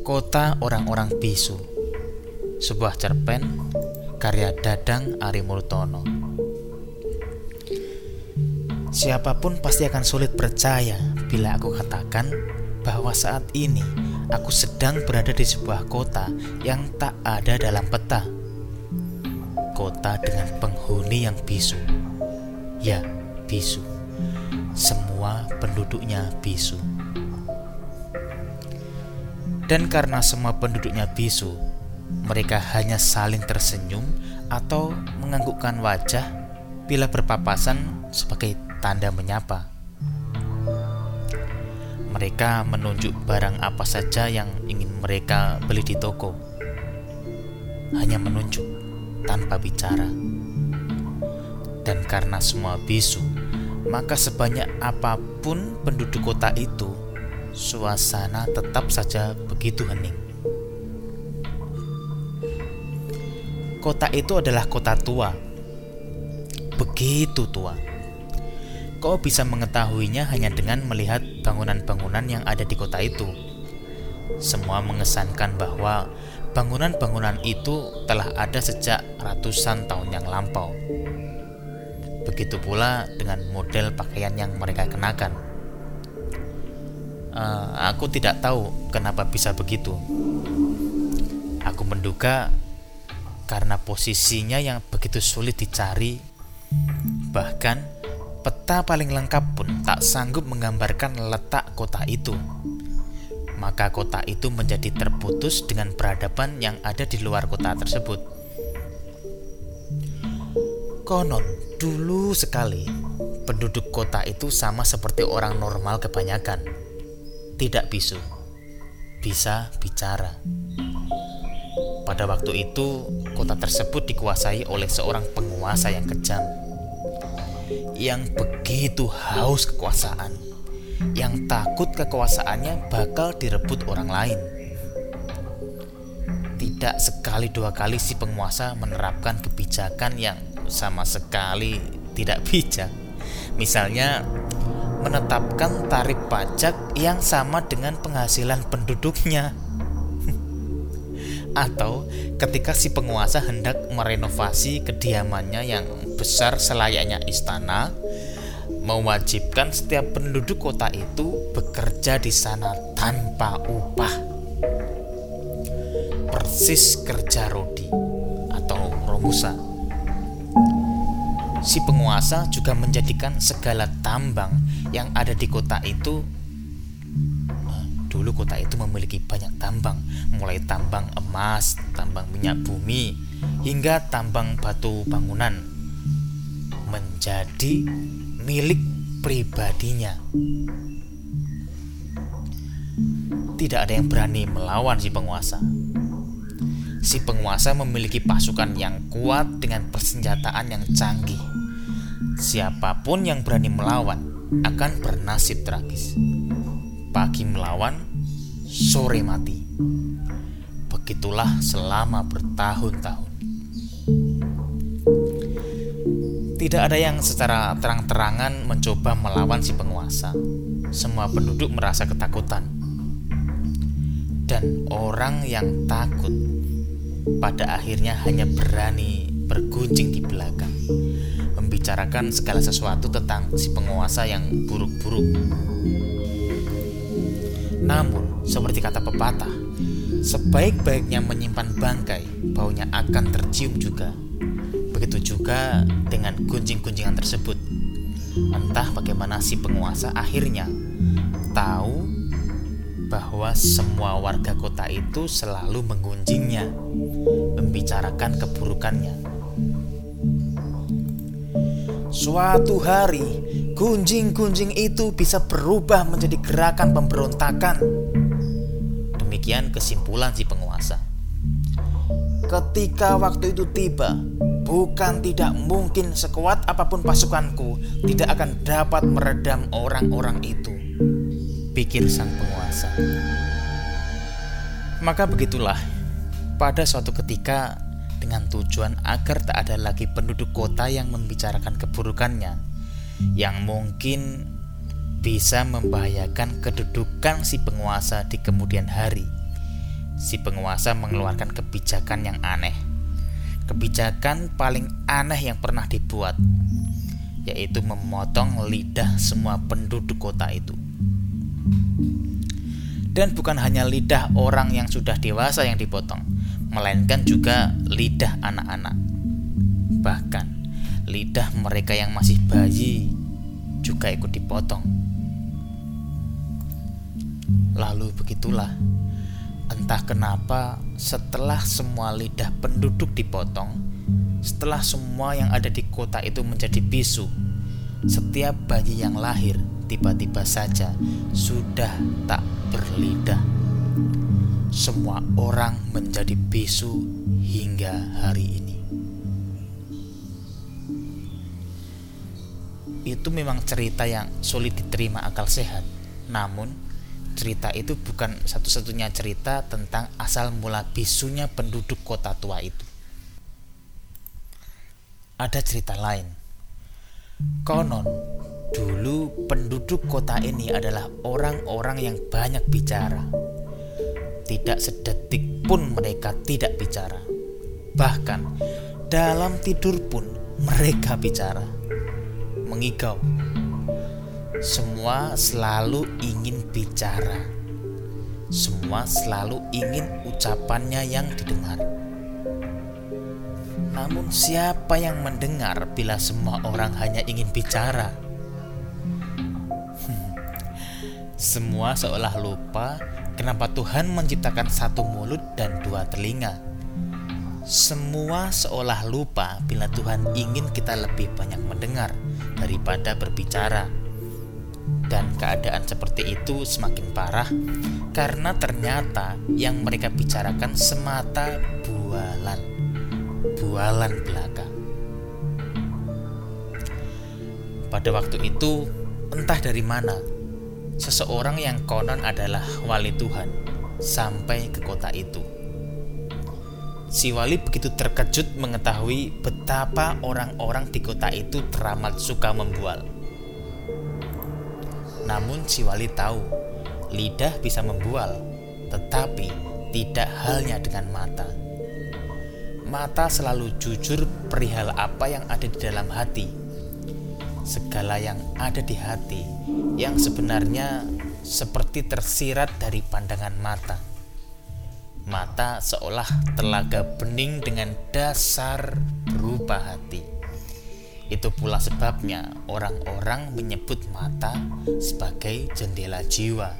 Kota Orang-orang Bisu Sebuah cerpen karya Dadang Ari Murtono Siapa pun pasti akan sulit percaya bila aku katakan bahwa saat ini aku sedang berada di sebuah kota yang tak ada dalam peta. Kota dengan penghuni yang bisu. Ya, bisu. Semua penduduknya bisu. Dan karena semua penduduknya bisu, mereka hanya saling tersenyum atau menganggukkan wajah bila berpapasan sebagai tanda menyapa. Mereka menunjuk barang apa saja yang ingin mereka beli di toko. Hanya menunjuk tanpa bicara. Dan karena semua bisu, maka sebanyak apa pun penduduk kota itu suasana tetap saja begitu hening. Kota itu adalah kota tua, begitu tua. Kau bisa mengetahuinya hanya dengan melihat bangunan-bangunan yang ada di kota itu. Semua mengesankan bahwa bangunan-bangunan itu telah ada sejak ratusan tahun yang lampau. Begitu pula dengan model pakaian yang mereka kenakan uh, aku tidak tahu kenapa bisa begitu. Aku menduga karena posisinya yang begitu sulit dicari, bahkan peta paling lengkap pun tak sanggup menggambarkan letak kota itu. Maka kota itu menjadi terputus dengan peradaban yang ada di luar kota tersebut. Konon, dulu sekali penduduk kota itu sama seperti orang normal kebanyakan tidak bisu, bisa bicara. Pada waktu itu, kota tersebut dikuasai oleh seorang penguasa yang kejam, yang begitu haus kekuasaan, yang takut kekuasaannya bakal direbut orang lain. Tidak sekali dua kali si penguasa menerapkan kebijakan yang sama sekali tidak bijak. Misalnya, menetapkan tarif pajak yang sama dengan penghasilan penduduknya. Atau ketika si penguasa hendak merenovasi kediamannya yang besar selayaknya istana, mewajibkan setiap penduduk kota itu bekerja di sana tanpa upah. Persis kerja rodi atau romusa si penguasa juga menjadikan segala tambang yang ada di kota itu nah, dulu kota itu memiliki banyak tambang mulai tambang emas, tambang minyak bumi hingga tambang batu bangunan menjadi milik pribadinya. Tidak ada yang berani melawan si penguasa si penguasa memiliki pasukan yang kuat dengan persenjataan yang canggih. Siapa pun yang berani melawan akan bernasib tragis. Pagi melawan, sore mati. Begitulah selama bertahun-tahun. Tidak ada yang secara terang-terangan mencoba melawan si penguasa. Semua penduduk merasa ketakutan. Dan orang yang takut pada akhirnya hanya berani bergunjing di belakang, membicarakan segala sesuatu tentang si penguasa yang buruk-buruk. Namun, seperti kata pepatah, sebaik-baiknya menyimpan bangkai, baunya akan tercium juga. Begitu juga dengan gunjing-gunjingan tersebut. Entah bagaimana si penguasa akhirnya tahu bahwa semua warga kota itu selalu menggunjingnya, membicarakan keburukannya. Suatu hari, gunjing-gunjing itu bisa berubah menjadi gerakan pemberontakan. Demikian kesimpulan si penguasa. Ketika waktu itu tiba, bukan tidak mungkin sekuat apa pun pasukanku tidak akan dapat meredam orang-orang itu pikir sang penguasa. Maka begitulah, pada suatu ketika dengan tujuan agar tak ada lagi penduduk kota yang membicarakan keburukannya, yang mungkin bisa membahayakan kedudukan si penguasa di kemudian hari. si penguasa mengeluarkan kebijakan yang aneh. Kebijakan paling aneh yang pernah dibuat, yaitu memotong lidah semua penduduk kota itu. Dan bukan hanya lidah orang yang sudah dewasa yang dipotong, melainkan juga lidah anak-anak. Bahkan lidah mereka yang masih bayi juga ikut dipotong. Lalu begitulah, entah kenapa setelah semua lidah penduduk dipotong, setelah semua yang ada di kota itu menjadi bisu, setiap bayi yang lahir tiba-tiba saja sudah tak berlidah. Semua orang menjadi bisu hingga hari ini. itu memang cerita yang sulit diterima akal sehat. Namun, cerita itu bukan satu-satunya cerita tentang asal mula bisunya penduduk kota tua itu. Ada cerita lain. Konon, dulu penduduk kota ini adalah orang-orang yang banyak bicara. Tidak sedetik pun mereka tidak bicara. Bahkan dalam tidur pun mereka bicara mengigau. Semua selalu ingin bicara. Semua selalu ingin ucapannya yang didengar. Namun, siapa yang mendengar bila semua orang hanya ingin bicara? Hmm. Semua seolah lupa kenapa Tuhan menciptakan satu mulut dan dua telinga. Semua seolah lupa bila Tuhan ingin kita lebih banyak mendengar daripada berbicara. Dan keadaan seperti itu semakin parah karena ternyata yang mereka bicarakan semata bualan. Bualan belaka. Pada waktu itu, entah dari mana, seseorang yang konon adalah wali Tuhan sampai ke kota itu Si wali begitu terkejut mengetahui betapa orang-orang di kota itu teramat suka membual. Namun si wali tahu lidah bisa membual, tetapi tidak halnya dengan mata. Mata selalu jujur perihal apa yang ada di dalam hati. Segala yang ada di hati yang sebenarnya seperti tersirat dari pandangan mata mata seolah telaga bening dengan dasar berupa hati. Itu pula sebabnya orang-orang menyebut mata sebagai jendela jiwa.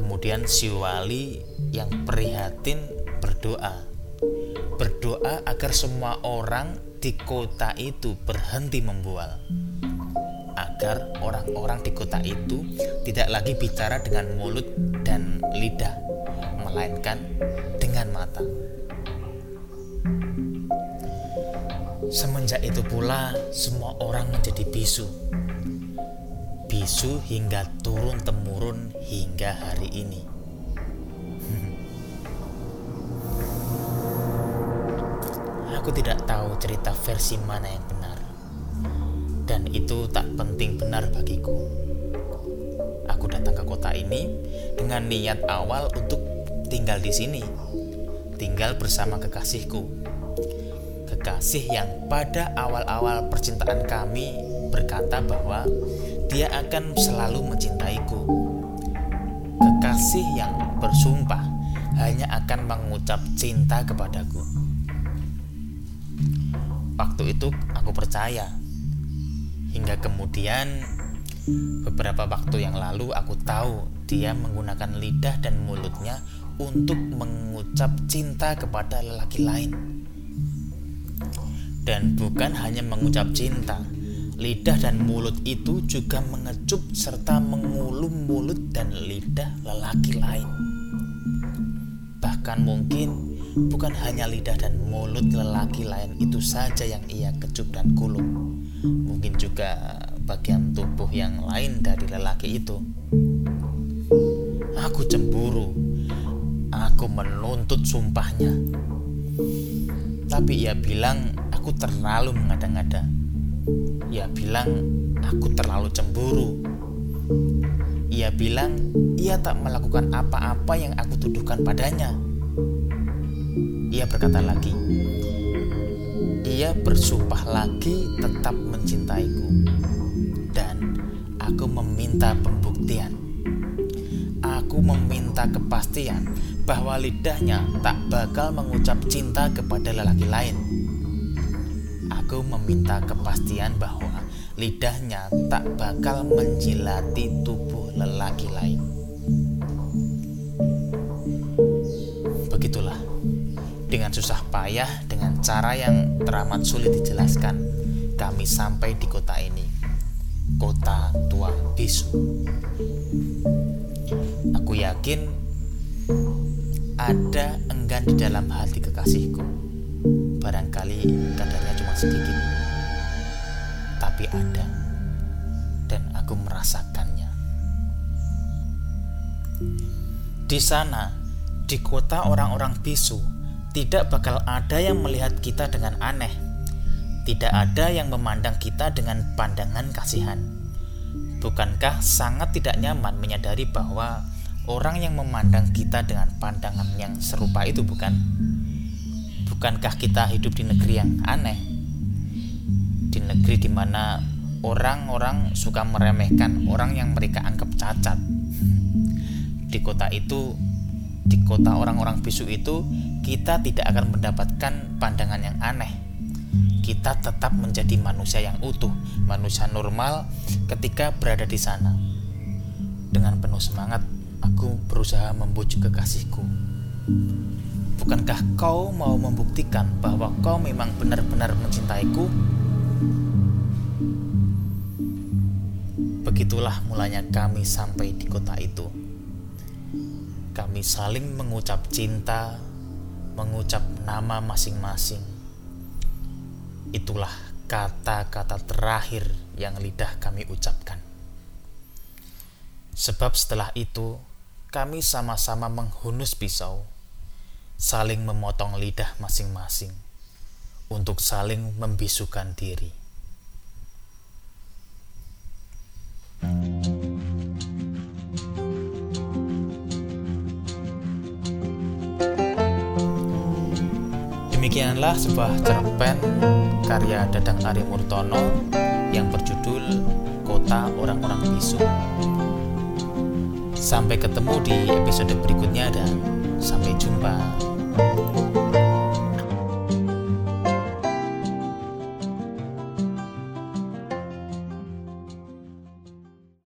Kemudian si wali yang prihatin berdoa. Berdoa agar semua orang di kota itu berhenti membual agar orang-orang di kota itu tidak lagi bicara dengan mulut dan lidah, melainkan dengan mata. Semenjak itu pula, semua orang menjadi bisu. Bisu hingga turun-temurun hingga hari ini. Aku tidak tahu cerita versi mana yang benar dan itu tak penting benar bagiku. Aku datang ke kota ini dengan niat awal untuk tinggal di sini, tinggal bersama kekasihku. Kekasih yang pada awal-awal percintaan kami berkata bahwa dia akan selalu mencintaiku. Kekasih yang bersumpah hanya akan mengucap cinta kepadaku. Waktu itu aku percaya Hingga kemudian beberapa waktu yang lalu aku tahu dia menggunakan lidah dan mulutnya untuk mengucap cinta kepada lelaki lain. Dan bukan hanya mengucap cinta, lidah dan mulut itu juga mengecup serta mengulum mulut dan lidah lelaki lain. Bahkan mungkin bukan hanya lidah dan mulut lelaki lain itu saja yang ia kecup dan kulum mungkin juga bagian tubuh yang lain dari lelaki itu. Aku cemburu. Aku menuntut sumpahnya. Tapi ia bilang aku terlalu mengada-ngada. Ia bilang aku terlalu cemburu. Ia bilang ia tak melakukan apa-apa yang aku tuduhkan padanya. Ia berkata lagi, ia bersumpah lagi tetap mencintaiku, dan aku meminta pembuktian. Aku meminta kepastian bahwa lidahnya tak bakal mengucap cinta kepada lelaki lain. Aku meminta kepastian bahwa lidahnya tak bakal menjilati tubuh lelaki lain. Susah payah, dengan cara yang teramat sulit dijelaskan, kami sampai di kota ini, kota tua bisu. Aku yakin ada enggan di dalam hati kekasihku. Barangkali kadarnya cuma sedikit tapi ada dan aku merasakannya. Di sana, di kota orang-orang bisu, tidak bakal ada yang melihat kita dengan aneh. Tidak ada yang memandang kita dengan pandangan kasihan. Bukankah sangat tidak nyaman menyadari bahwa orang yang memandang kita dengan pandangan yang serupa itu bukan? Bukankah kita hidup di negeri yang aneh? di negeri di mana orang-orang suka meremehkan orang yang mereka anggap cacat. Di kota itu, di kota orang-orang bisu itu, kita tidak akan mendapatkan pandangan yang aneh. Kita tetap menjadi manusia yang utuh, manusia normal ketika berada di sana. Dengan penuh semangat, aku berusaha membujuk kekasihku. Bukankah kau mau membuktikan bahwa kau memang benar-benar mencintaiku? Begitulah mulanya kami sampai di kota itu. Kami saling mengucap cinta, mengucap nama masing-masing. Itulah kata-kata terakhir yang lidah kami ucapkan. Sebab setelah itu, kami sama-sama menghunus pisau, saling memotong lidah masing-masing untuk saling membisukan diri. Demikianlah sebuah cerpen karya Dadang Ari Murtono yang berjudul Kota Orang-Orang Bisu. Sampai ketemu di episode berikutnya dan sampai jumpa.